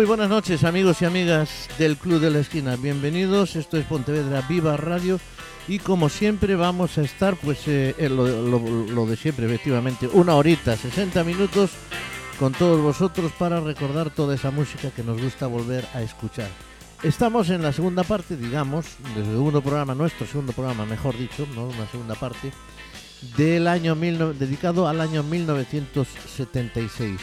Muy buenas noches amigos y amigas del Club de la Esquina. Bienvenidos, esto es Pontevedra Viva Radio y como siempre vamos a estar pues eh, en lo, de siempre efectivamente, una horita, 60 minutos con todos vosotros para recordar toda esa música que nos gusta volver a escuchar. Estamos en la segunda parte, digamos, del segundo programa, nuestro segundo programa, mejor dicho, no una segunda parte, del año mil dedicado al año 1976.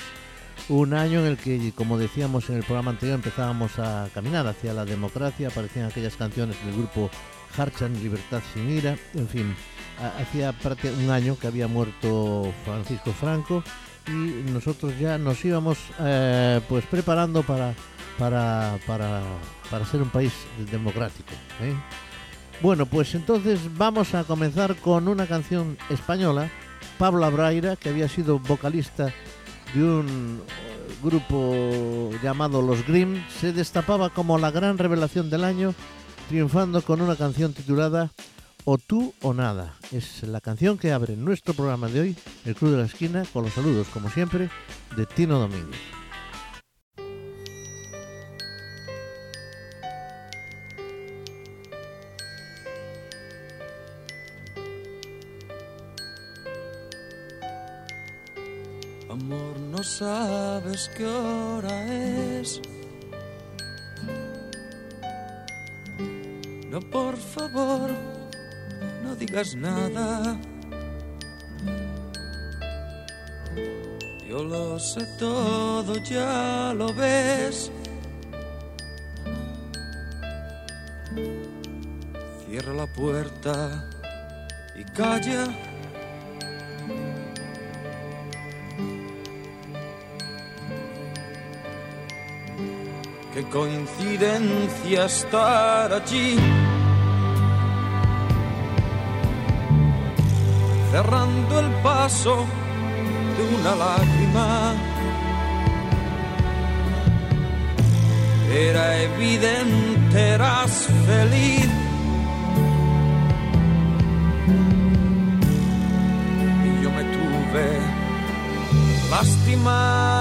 Un año en el que, como decíamos en el programa anterior, empezábamos a caminar hacia la democracia, aparecían aquellas canciones del grupo Harchan, Libertad sin ira, en fin, ha- hacía un año que había muerto Francisco Franco y nosotros ya nos íbamos eh, pues preparando para, para, para, para ser un país democrático. ¿eh? Bueno, pues entonces vamos a comenzar con una canción española, Pablo Abraira, que había sido vocalista de un eh, grupo llamado Los Grimm, se destapaba como la gran revelación del año, triunfando con una canción titulada O tú o nada. Es la canción que abre nuestro programa de hoy, El Club de la Esquina, con los saludos, como siempre, de Tino Domínguez. Amor, no sabes qué hora es. No, por favor, no digas nada. Yo lo sé todo, ya lo ves. Cierra la puerta y calla. Coincidencia estar allí. Cerrando el paso de una lágrima. Era evidente, eras feliz. Y yo me tuve lástima.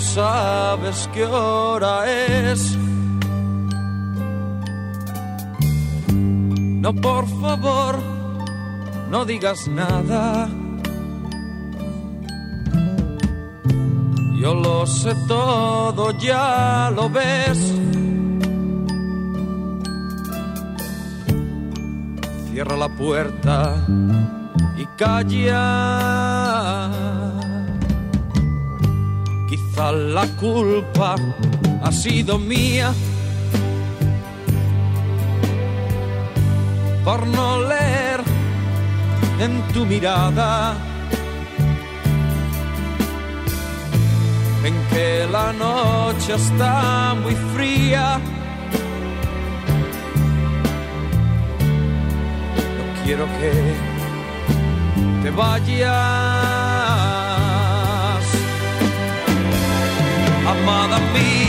Sabes qué hora es. No, por favor, no digas nada. Yo lo sé todo, ya lo ves. Cierra la puerta y calla. La culpa ha sido mía por no leer en tu mirada en que la noche está muy fría. No quiero que te vayas amada mía,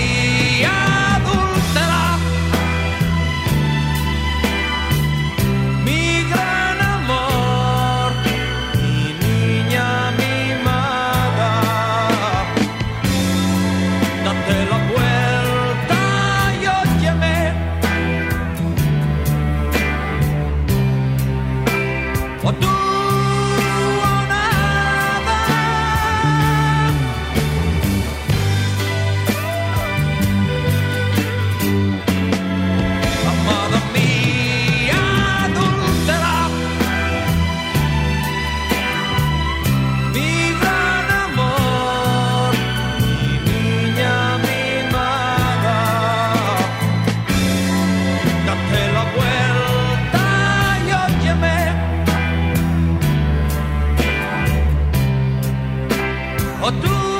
o tú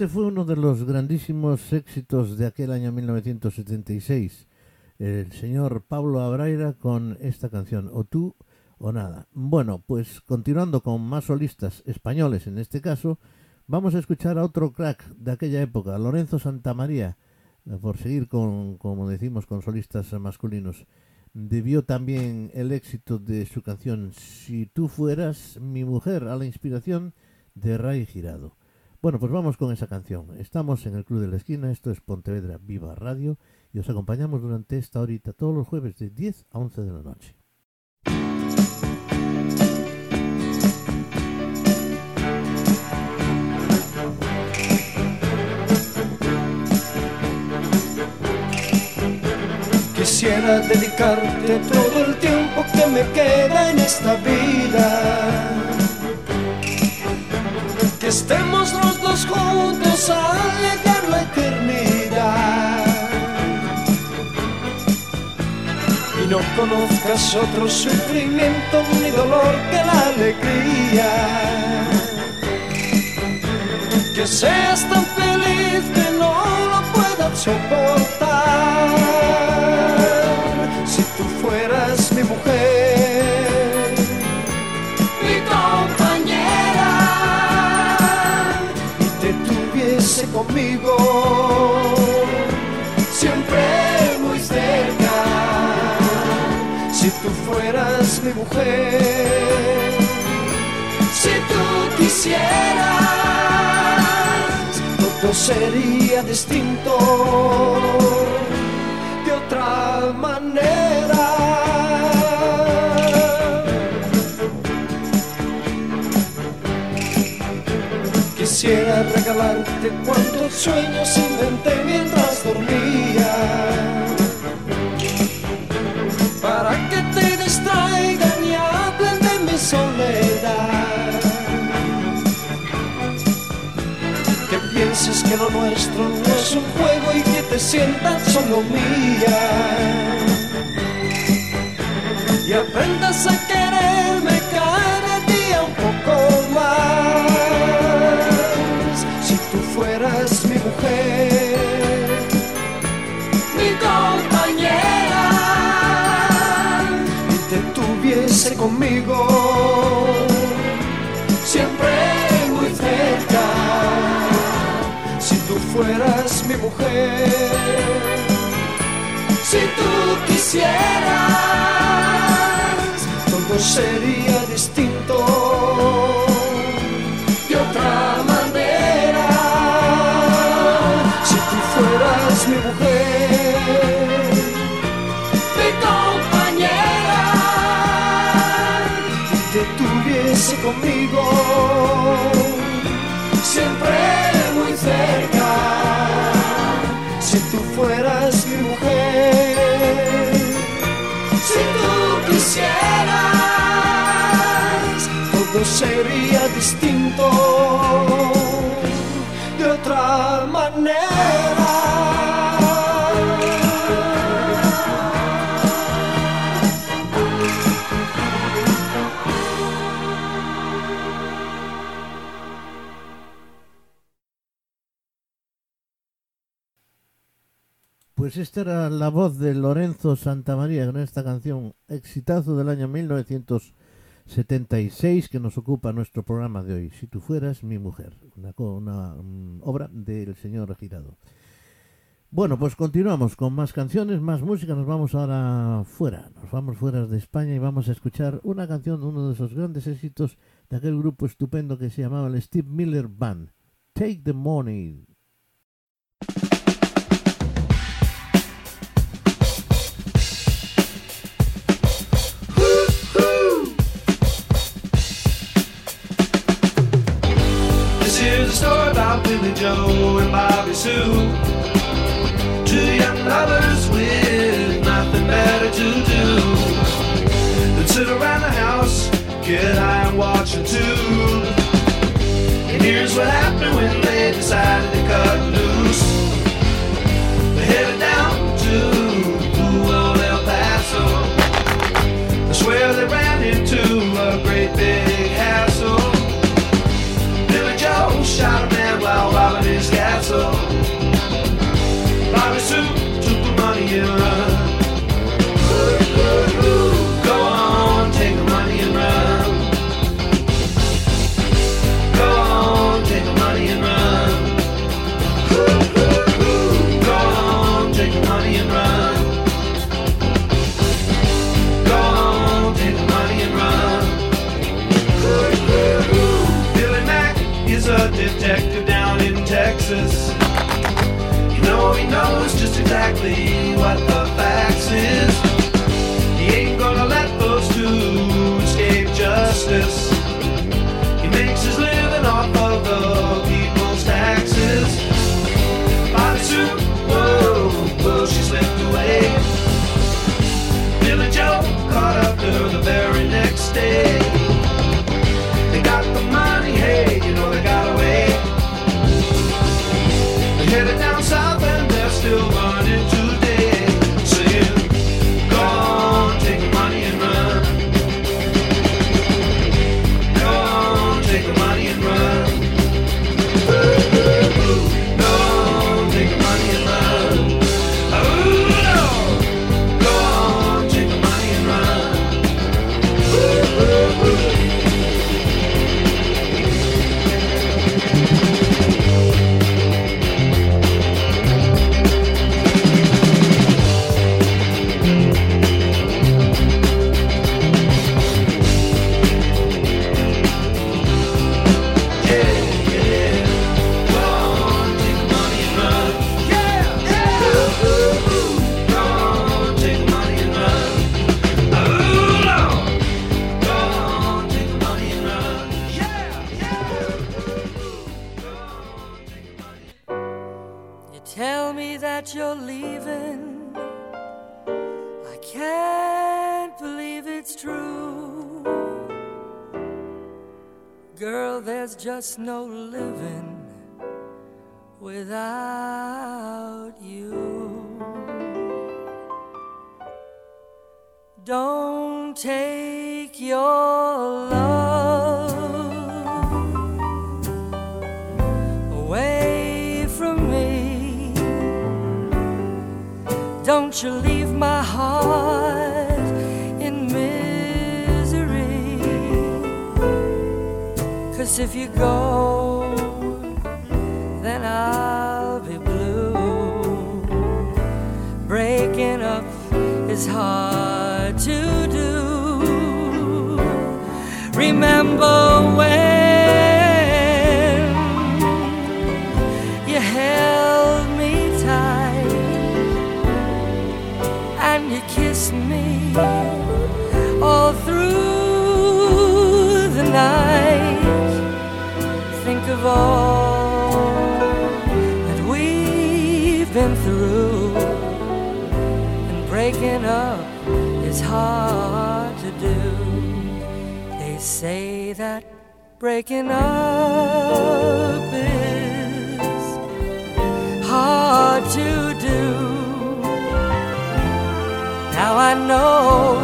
este fue uno de los grandísimos éxitos de aquel año 1976. El señor Pablo Abraira con esta canción, O tú o nada. Bueno, pues continuando con más solistas españoles en este caso, vamos a escuchar a otro crack de aquella época, Lorenzo Santamaría, por seguir con, como decimos, con solistas masculinos. Debió también el éxito de su canción Si tú fueras mi mujer a la inspiración de Ray Girado. Bueno, pues vamos con esa canción. Estamos en el Club de la Esquina, esto es Pontevedra Viva Radio y os acompañamos durante esta horita todos los jueves de 10 a 11 de la noche. Quisiera dedicarte todo el tiempo que me queda en esta vida. Estemos los dos juntos al llegar la eternidad. Y no conozcas otro sufrimiento ni dolor que la alegría. Que seas tan feliz que no lo puedas soportar. Si tú quisieras, todo sería distinto de otra manera. Quisiera regalarte cuantos sueños inventé mientras dormía que lo nuestro no es un juego y que te sientas solo mía. Y aprendas a quererme si tú quisieras todo sería distinto. De otra manera si tú fueras mi mujer mi compañera y te tuviese conmigo siempre sería distinto de otra manera. Pues esta era la voz de Lorenzo Santamaría con esta canción, exitazo del año 1976 que nos ocupa nuestro programa de hoy. Si tú fueras mi mujer, una, mm, obra del señor Girado. Bueno, pues continuamos con más canciones, más música. Nos vamos ahora fuera, nos vamos fuera de España y vamos a escuchar una canción de uno de esos grandes éxitos de aquel grupo estupendo que se llamaba el Steve Miller Band. Take the Money. Billy Joe and Bobby Sue. Two young lovers with nothing better to do than sit around the house, get high and watch a tube. And here's what happened when they decided to cut loose. They headed down to old El Paso. I swear they ran into a great big hassle. Shot tell me that you're leaving. I can't believe it's true. Girl, there's just no living without you. Don't take your love Don't you leave my heart in misery. Cause if you go, then I'll be blue. Breaking up is hard to do. Remember when all through the night. Think of all that we've been through, and breaking up is hard to do. They say that breaking up is hard to do. Now I know,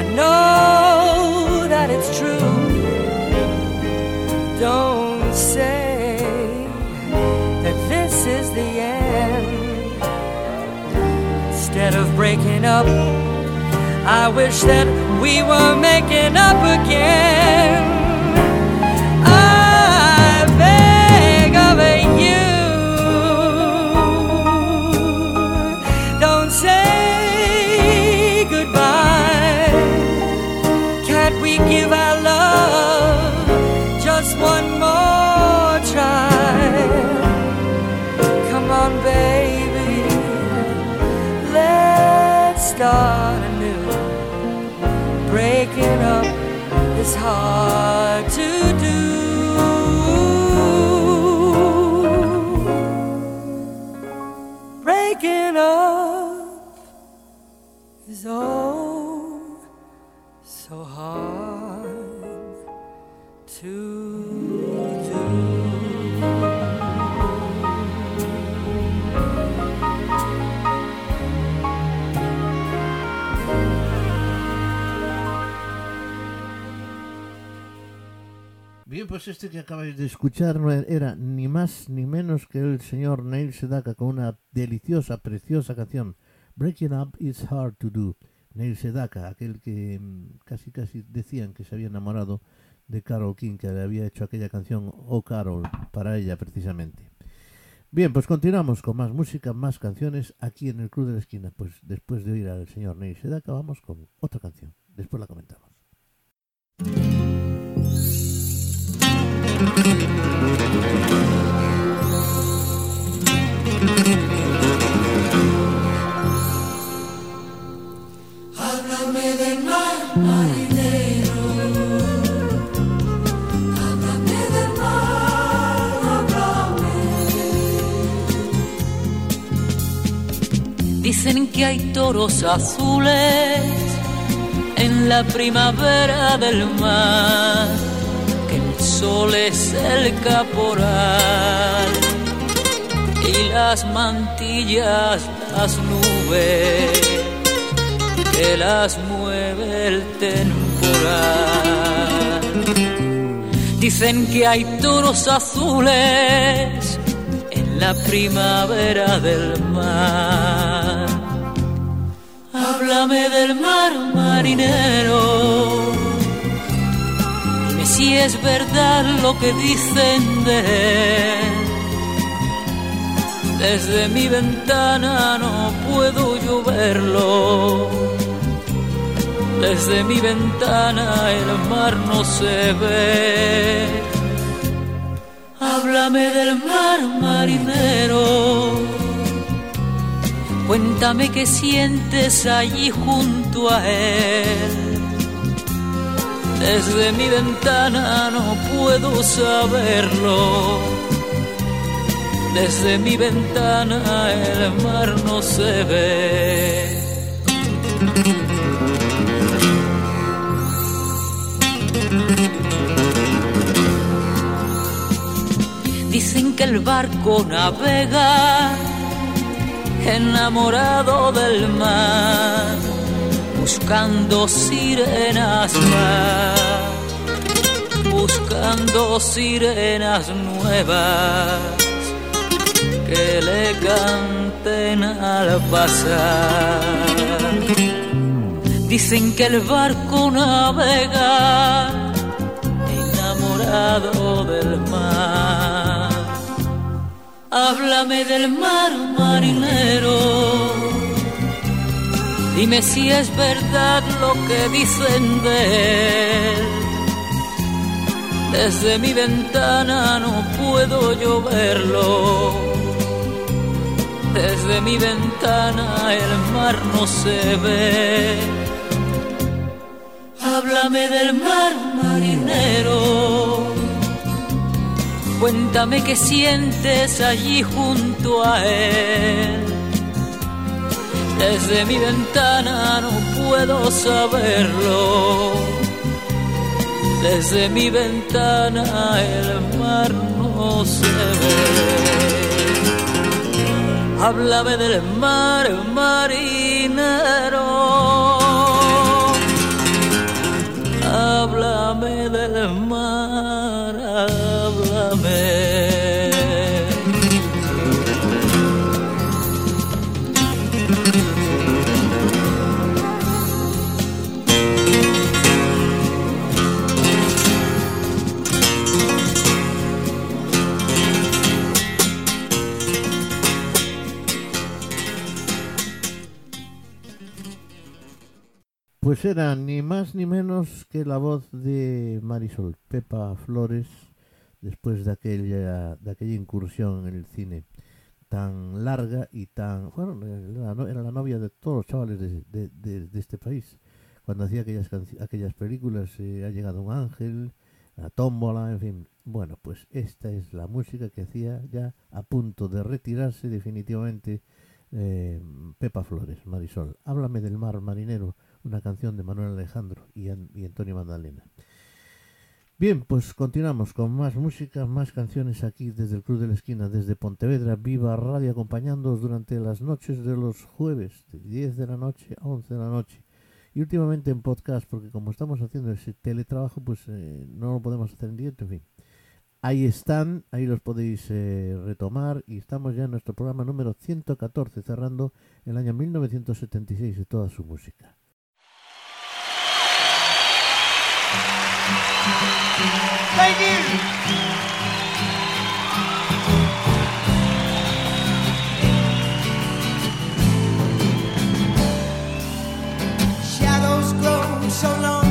I know that it's true. Don't say that this is the end. Instead of breaking up, I wish that we were making up again. Pues este que acabáis de escuchar no era ni más ni menos que el señor Neil Sedaka con una deliciosa, preciosa canción. Breaking Up is Hard to Do. Neil Sedaka, aquel que mm, casi casi decían que se había enamorado de Carol King, que le había hecho aquella canción Oh Carol para ella precisamente. Bien, pues continuamos con más música, más canciones aquí en el Club de la Esquina. Pues después de oír al señor Neil Sedaka vamos con otra canción. Después la comentamos. Dicen que hay toros azules en la primavera del mar, que el sol es el caporal y las mantillas las nubes que las mueve el temporal. Dicen que hay toros azules en la primavera del mar. Háblame del mar marinero. Si es verdad lo que dicen de él. Desde mi ventana no puedo yo verlo. Desde mi ventana el mar no se ve. Háblame del mar marinero. Cuéntame qué sientes allí junto a él. Desde mi ventana no puedo saberlo. Desde mi ventana el mar no se ve. Dicen que el barco navega enamorado del mar, buscando sirenas más, buscando sirenas nuevas que le canten al pasar. Dicen que el barco navega enamorado del mar. Háblame del mar marinero. Dime si es verdad lo que dicen de él. Desde mi ventana no puedo yo verlo. Desde mi ventana el mar no se ve. Háblame del mar marinero. Cuéntame qué sientes allí junto a él. Desde mi ventana no puedo saberlo. Desde mi ventana el mar no se ve. Háblame del mar marinero. Háblame del mar, Pues era ni más ni menos que la voz de Marisol Pepa Flores después de aquella, de aquella incursión en el cine tan larga y tan... Bueno, era la, novia de todos los chavales de, de- este país. Cuando hacía aquellas, aquellas películas, eh, Ha llegado un ángel, La tómbola, en fin. Bueno, pues esta es la música que hacía ya a punto de retirarse definitivamente eh, Pepa Flores, Marisol. Háblame del mar marinero, una canción de Manuel Alejandro y, An- y Antonio Magdalena. Bien, pues continuamos con más música, más canciones aquí desde el Club de la Esquina, desde Pontevedra, Viva Radio, acompañándoos durante las noches de los jueves, de 10 de la noche a 11 de la noche. Y últimamente en podcast, porque como estamos haciendo ese teletrabajo, pues eh, no lo podemos hacer en directo, en fin. Ahí están, ahí los podéis eh, retomar y estamos ya en nuestro programa número 114, cerrando el año 1976 de toda su música. Thank you. Shadows grow so long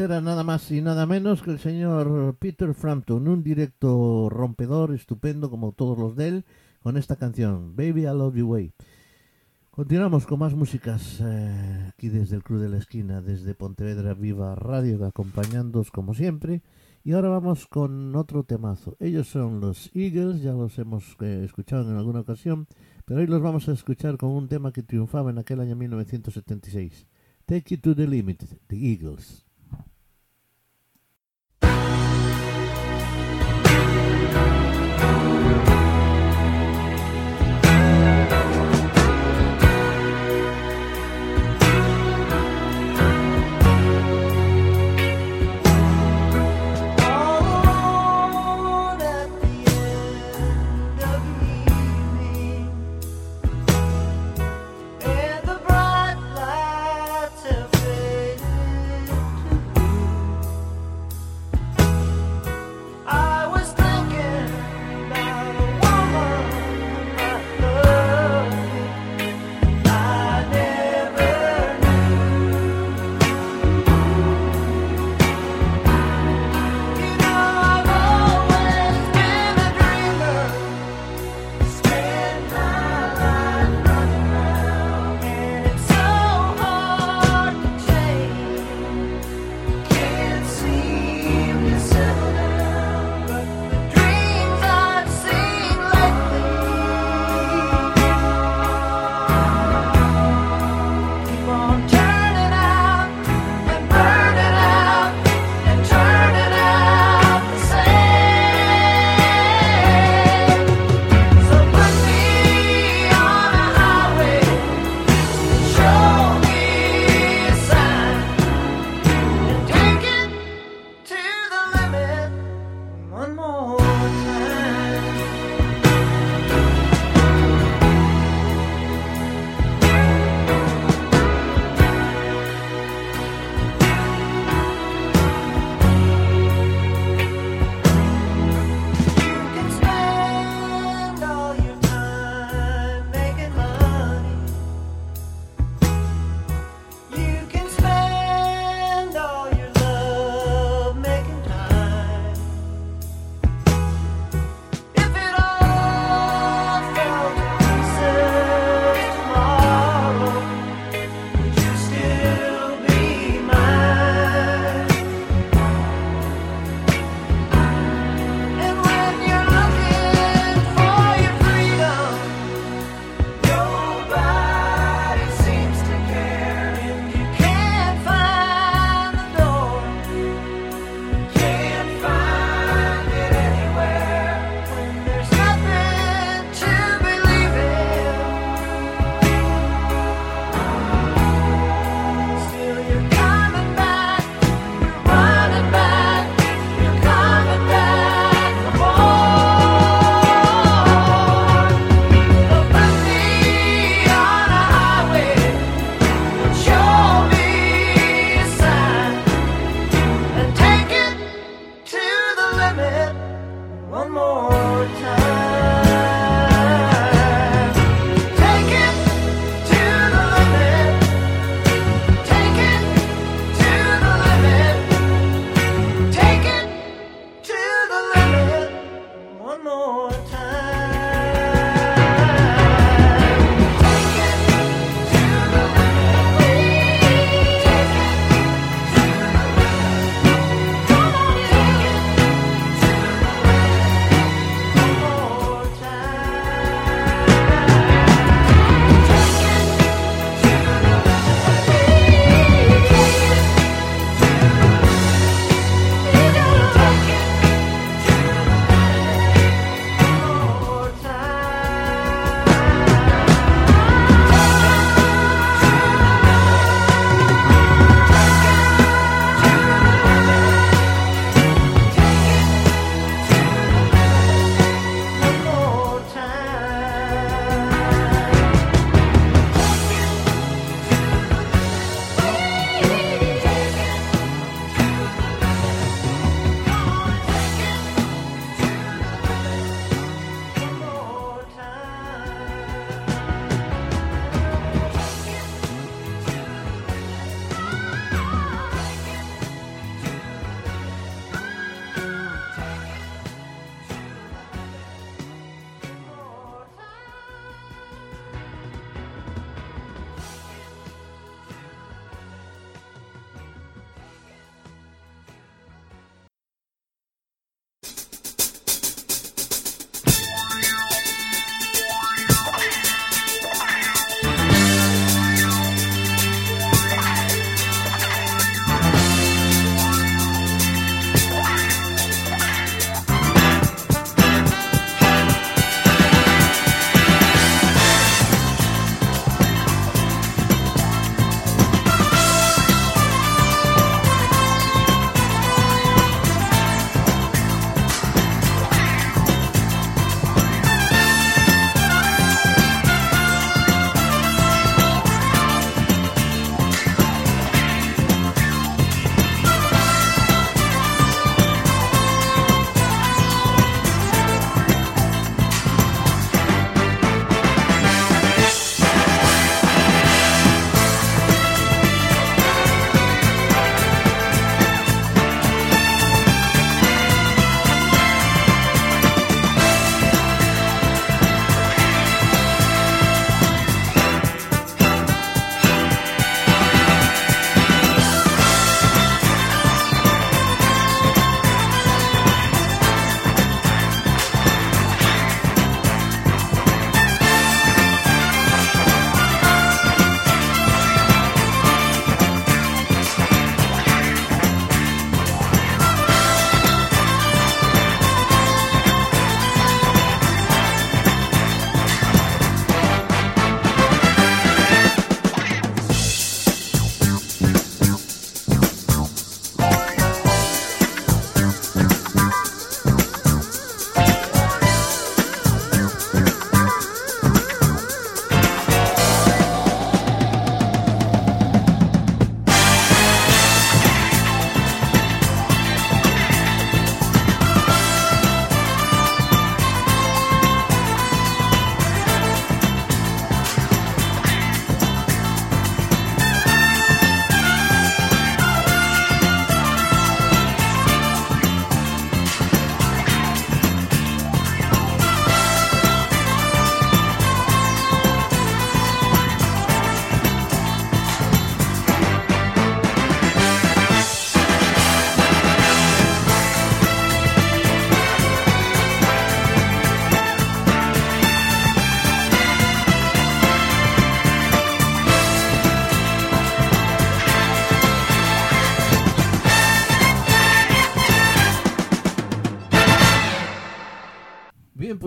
era nada más y nada menos que el señor Peter Frampton, un directo rompedor, estupendo como todos los de él, con esta canción, Baby I Love You Way. Continuamos con más músicas eh, aquí desde el Club de la Esquina, desde Pontevedra Viva Radio, acompañándoos como siempre. Y ahora vamos con otro temazo. Ellos son los Eagles, ya los hemos eh, escuchado en alguna ocasión, pero hoy los vamos a escuchar con un tema que triunfaba en aquel año 1976. Take It to the Limit, The Eagles.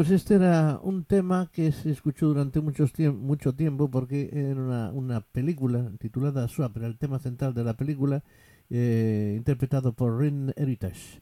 pues este era un tema que se escuchó durante muchos tie mucho tiempo porque era una, película titulada Swap, era el tema central de la película, eh, interpretado por Rin Heritage.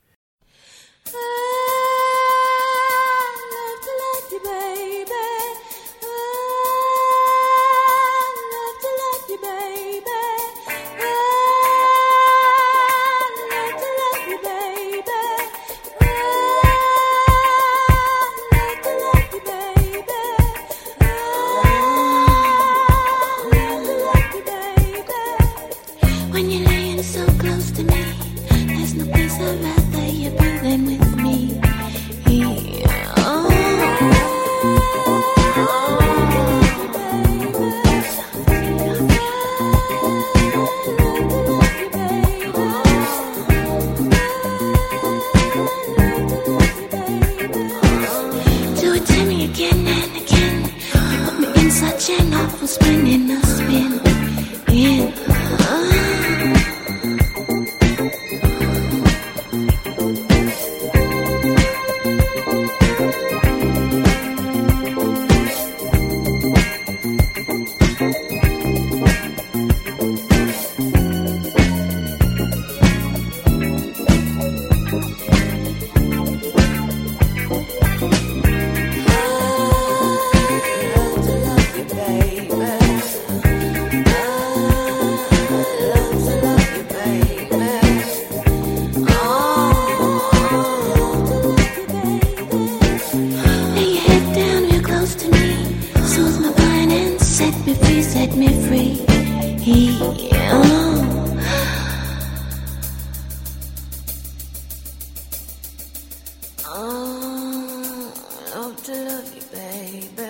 love to love you, baby.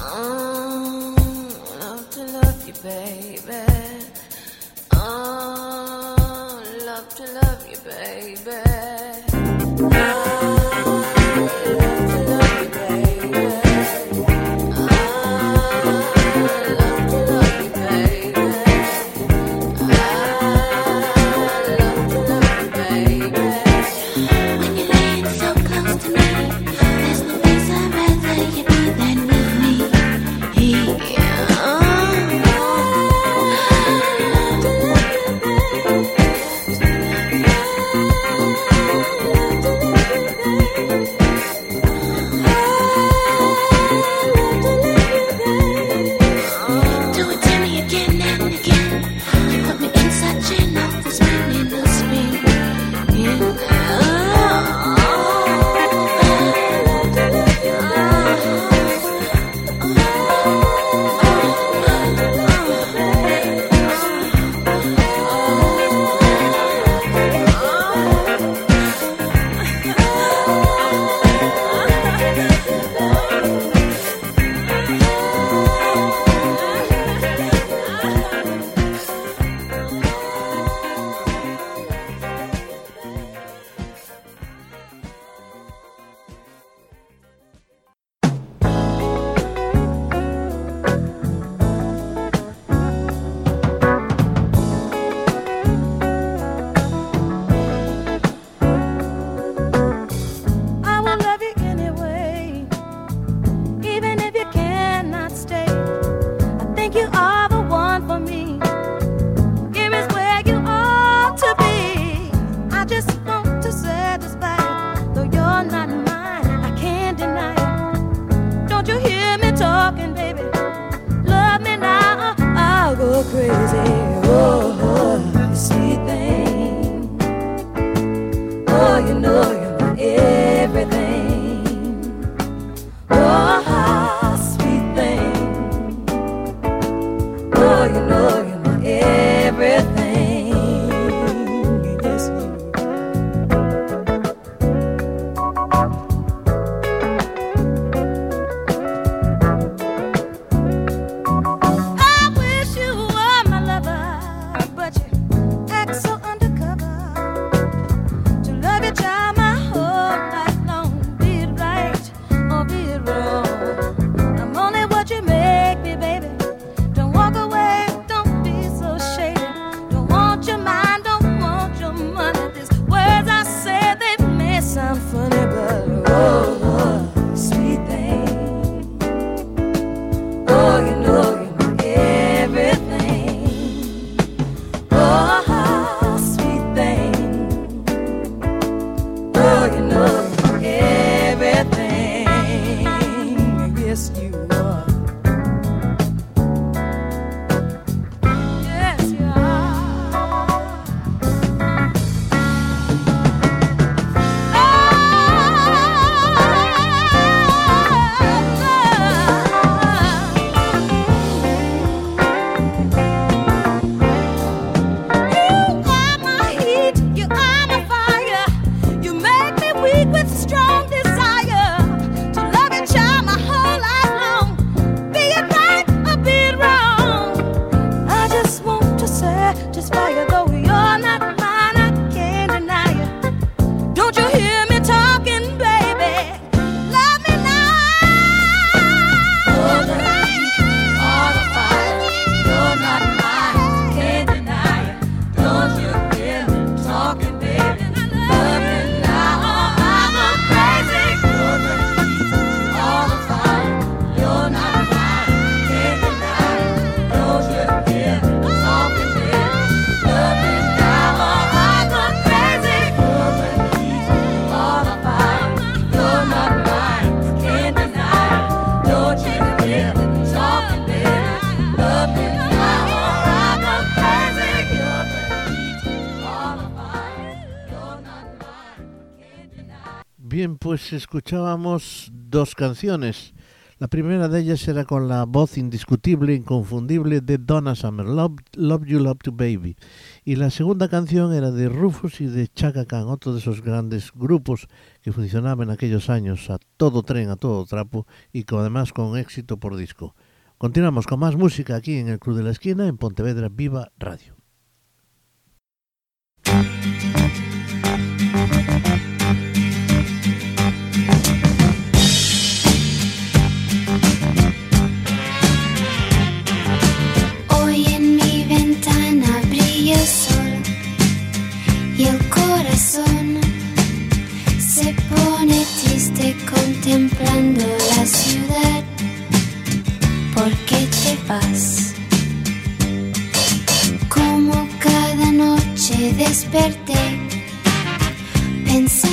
Oh, love to love you, baby. Pues escuchábamos dos canciones. La primera de ellas era con la voz indiscutible, inconfundible de Donna Summer, Love, Love You, Love to Baby. Y la segunda canción era de Rufus y de Chaka Khan, otro de esos grandes grupos que funcionaban en aquellos años a todo tren, a todo trapo y con, además con éxito por disco. Continuamos con más música aquí en el Club de la Esquina, en Pontevedra Viva Radio. Te vas? Como cada noche desperté pensando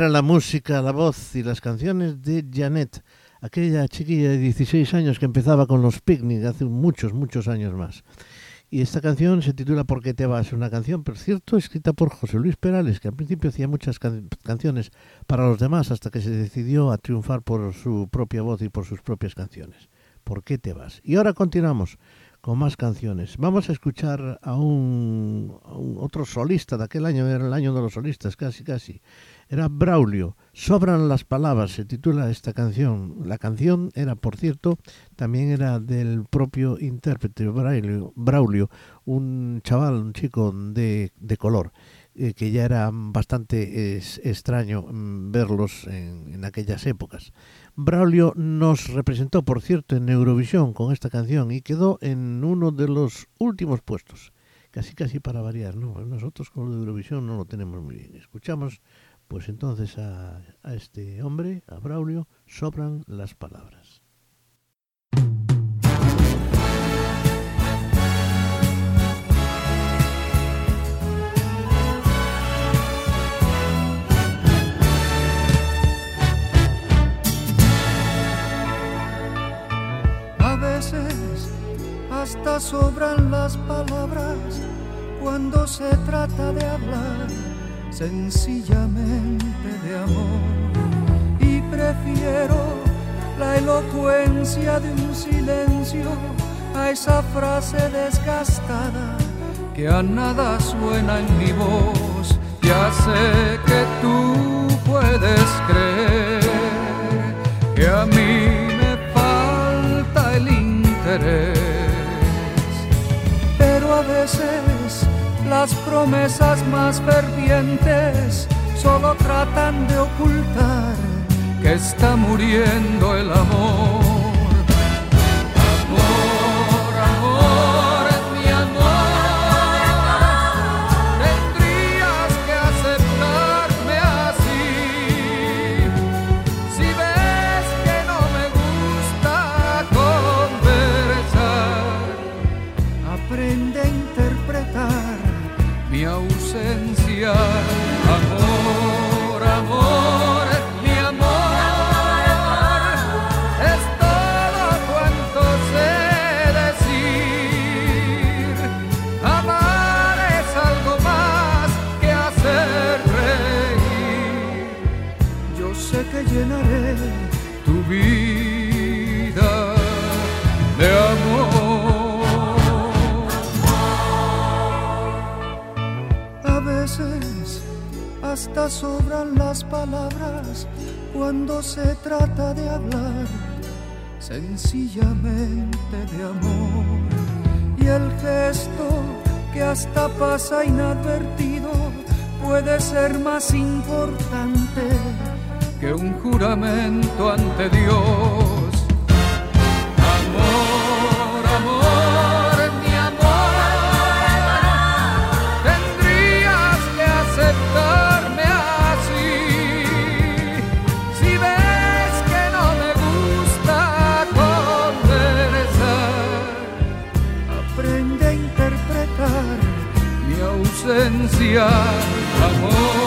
era la música, la voz y las canciones de Janet, aquella chiquilla de 16 años que empezaba con los picnic hace muchos, muchos años más. Y esta canción se titula ¿Por qué te vas? Una canción, por cierto, escrita por José Luis Perales, que al principio hacía muchas can- canciones para los demás hasta que se decidió a triunfar por su propia voz y por sus propias canciones. ¿Por qué te vas? Y ahora continuamos con más canciones. Vamos a escuchar a a un otro solista de aquel año, era el año de los solistas, casi, casi. Era Braulio. Sobran las palabras, se titula esta canción. La canción era, por cierto, también era del propio intérprete Braulio, Braulio un chaval, un chico de, de color, eh, que ya era bastante extraño mm, verlos en, en aquellas épocas. Braulio nos representó, por cierto, en Eurovisión con esta canción y quedó en uno de los últimos puestos. Casi, casi para variar, ¿no? Nosotros con lo de Eurovisión no lo tenemos muy bien. Escuchamos, pues entonces a, este hombre, a Braulio, sobran las palabras. A veces hasta sobran las palabras cuando se trata de hablar sencillamente de amor. Y prefiero la elocuencia de un silencio a esa frase desgastada que a nada suena en mi voz. Ya sé que tú puedes creer que a mí me falta el interés, pero a veces las promesas más fervientes solo tratan de ocultar que está muriendo el amor. Hasta sobran las palabras cuando se trata de hablar sencillamente de amor. Y el gesto que hasta pasa inadvertido puede ser más importante que un juramento ante Dios. Ausencia. Amor,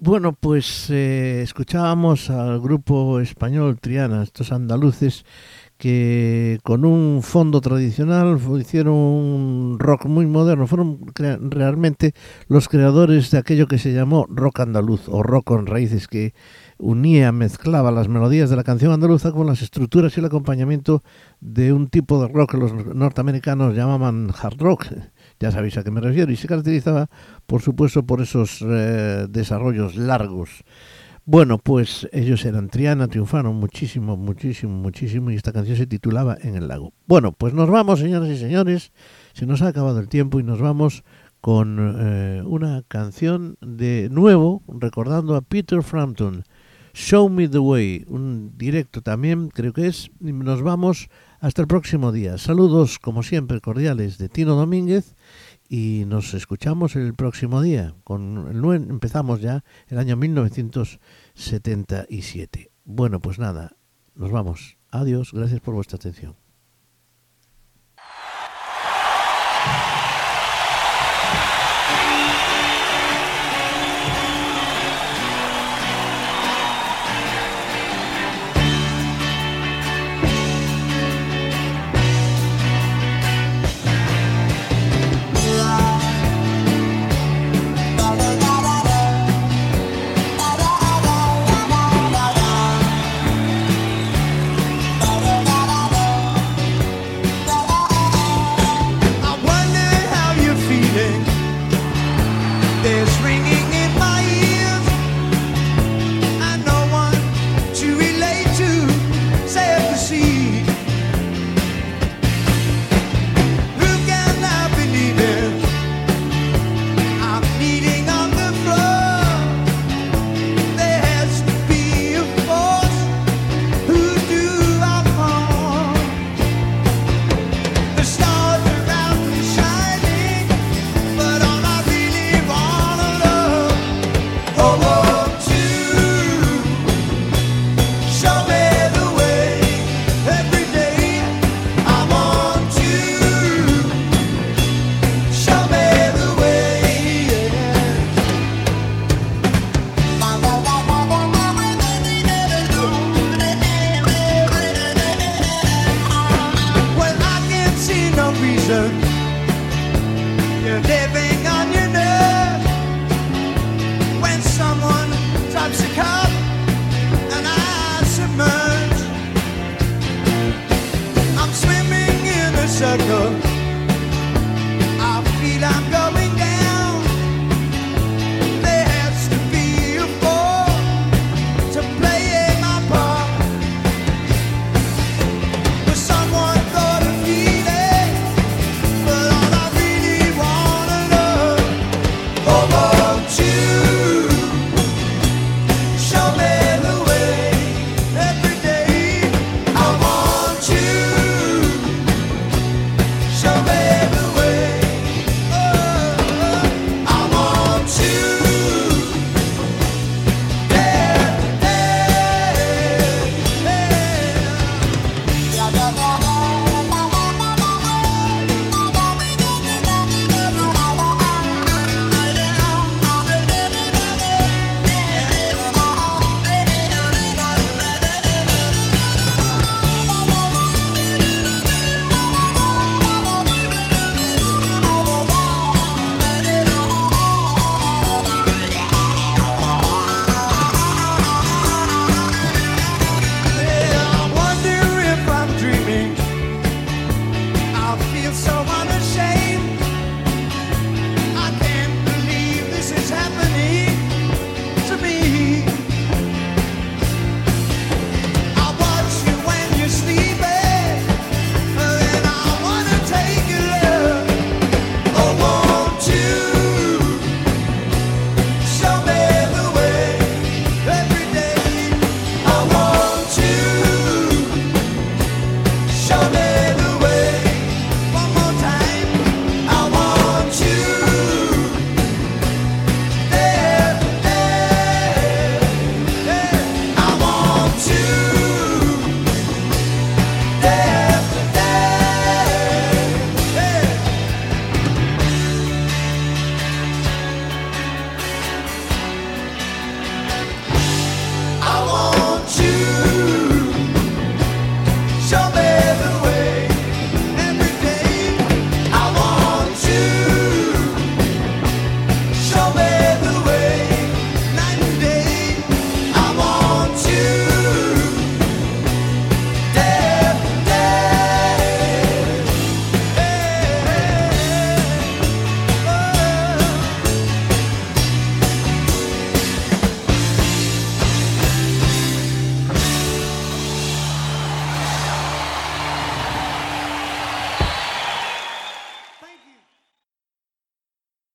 Bueno, pues eh, escuchábamos al grupo español Triana, estos andaluces que con un fondo tradicional hicieron un rock muy moderno, fueron realmente los creadores de aquello que se llamó rock andaluz o rock con raíces que unía, mezclaba las melodías de la canción andaluza con las estructuras y el acompañamiento de un tipo de rock que los norteamericanos llamaban hard rock. Ya sabéis a qué me refiero. Y se caracterizaba, por supuesto, por esos eh, desarrollos largos. Bueno, pues ellos eran Triana, triunfaron muchísimo, muchísimo, muchísimo y esta canción se titulaba En el lago. Bueno, pues nos vamos, señoras y señores, se nos ha acabado el tiempo y nos vamos con eh, una canción de nuevo, recordando a Peter Frampton, Show Me the Way, un directo también, creo que es, nos vamos hasta el próximo día. Saludos, como siempre, cordiales de Tino Domínguez y nos escuchamos el próximo día. Con el empezamos ya el año 1977. Bueno, pues nada, nos vamos. Adiós, gracias por vuestra atención.